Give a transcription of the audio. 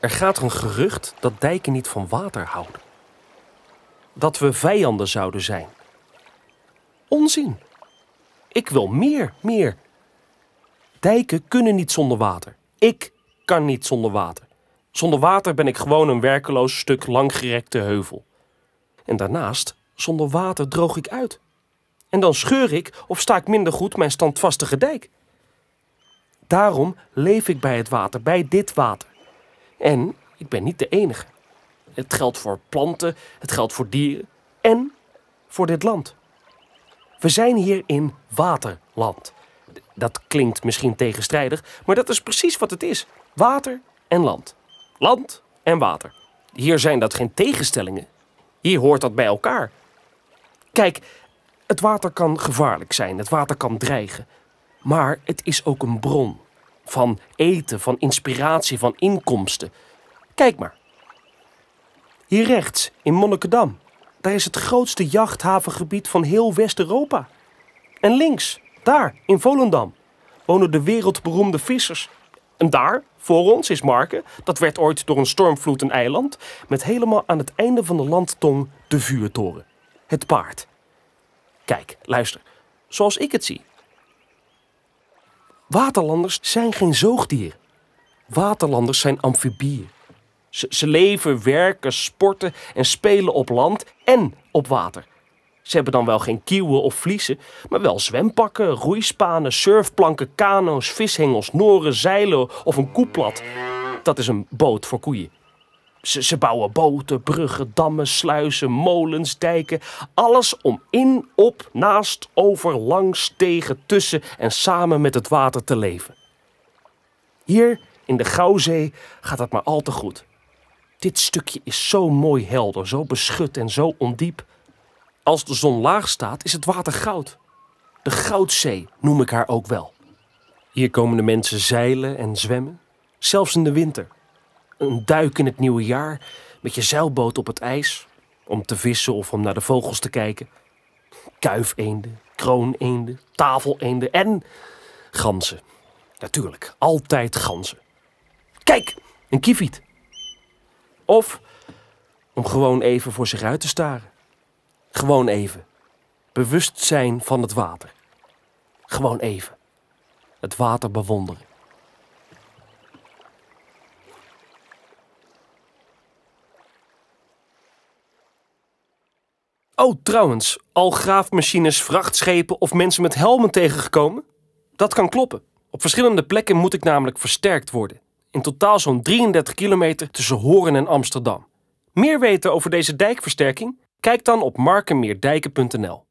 Er gaat een gerucht dat dijken niet van water houden. Dat we vijanden zouden zijn. Onzin. Ik wil meer, meer. Dijken kunnen niet zonder water. Ik kan niet zonder water. Zonder water ben ik gewoon een werkeloos stuk langgerekte heuvel. En daarnaast, zonder water droog ik uit. En dan scheur ik of sta ik minder goed mijn standvastige dijk. Daarom leef ik bij het water, bij dit water. En ik ben niet de enige. Het geldt voor planten, het geldt voor dieren en voor dit land. We zijn hier in waterland. Dat klinkt misschien tegenstrijdig, maar dat is precies wat het is: water en land. Land en water. Hier zijn dat geen tegenstellingen. Hier hoort dat bij elkaar. Kijk, het water kan gevaarlijk zijn, het water kan dreigen. Maar het is ook een bron van eten, van inspiratie, van inkomsten. Kijk maar. Hier rechts, in Monnikendam, daar is het grootste jachthavengebied van heel West-Europa. En links, daar, in Volendam, wonen de wereldberoemde vissers. En daar, voor ons, is Marken. Dat werd ooit door een stormvloed een eiland. Met helemaal aan het einde van de landtong de vuurtoren. Het paard. Kijk, luister. Zoals ik het zie. Waterlanders zijn geen zoogdieren. Waterlanders zijn amfibieën. Ze, ze leven, werken, sporten en spelen op land en op water. Ze hebben dan wel geen kieuwen of vliezen, maar wel zwempakken, roeispanen, surfplanken, kano's, vishengels, noren, zeilen of een koeplat. Dat is een boot voor koeien. Ze, bouwen boten, bruggen, dammen, sluizen, molens, dijken. Alles om in, op, naast, over, langs, tegen, tussen en samen met het water te leven. Hier in de Gouwzee gaat het maar al te goed. Dit stukje is zo mooi helder, zo beschut en zo ondiep. Als de zon laag staat, is het water goud. De Goudzee noem ik haar ook wel. Hier komen de mensen zeilen en zwemmen, zelfs in de winter. Een duik in het nieuwe jaar met je zeilboot op het ijs, om te vissen of om naar de vogels te kijken. Kuifeenden, krooneenden, tafeleenden en ganzen. Natuurlijk, altijd ganzen. Kijk, een kieviet. Of om gewoon even voor zich uit te staren. Gewoon even. Bewust zijn van het water. Gewoon even. Het water bewonderen. Oh, trouwens, al graafmachines, vrachtschepen of mensen met helmen tegengekomen? Dat kan kloppen. Op verschillende plekken moet ik namelijk versterkt worden. In totaal zo'n 33 kilometer tussen Hoorn en Amsterdam. Meer weten over deze dijkversterking? Kijk dan op markenmeerdijken.nl.